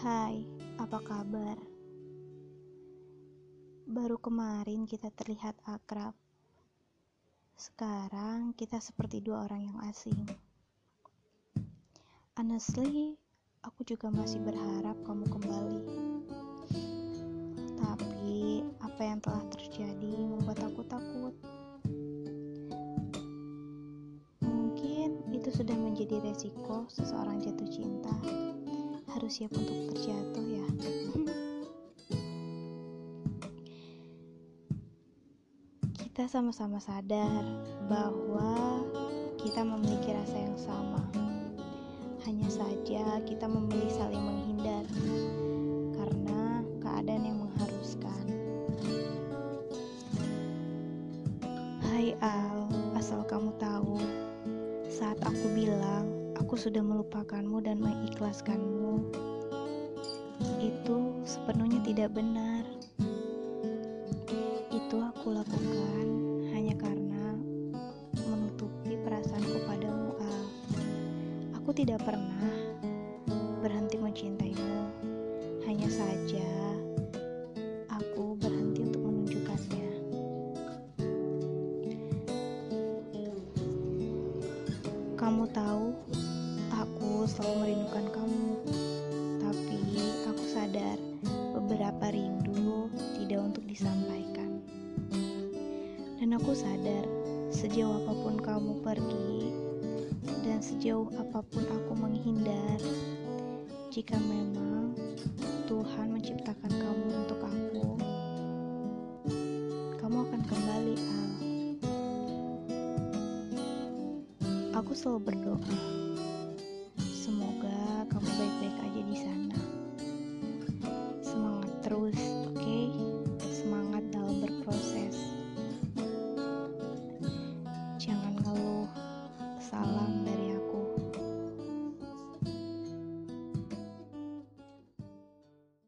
Hai, apa kabar? Baru kemarin kita terlihat akrab. Sekarang kita seperti dua orang yang asing. Honestly, aku juga masih berharap kamu kembali. Tapi apa yang telah terjadi membuat aku takut. Mungkin itu sudah menjadi resiko seseorang jatuh cinta siap untuk terjatuh ya. Kita sama-sama sadar bahwa kita memiliki rasa yang sama. Hanya saja kita memilih saling menghindar karena keadaan yang mengharuskan. Hai Al, asal kamu tahu saat aku bilang aku sudah melupakanmu dan mengikhlaskanmu. Itu sepenuhnya tidak benar. Itu aku lakukan hanya karena menutupi perasaanku padamu, Al. Aku tidak pernah berhenti mencintaimu. Hanya saja aku berhenti untuk menunjukkannya. Kamu tahu, Selalu merindukan kamu, tapi aku sadar beberapa rindu tidak untuk disampaikan. Dan aku sadar sejauh apa pun kamu pergi dan sejauh apa pun aku menghindar, jika memang Tuhan menciptakan kamu untuk aku, kamu akan kembali, Al. Aku selalu berdoa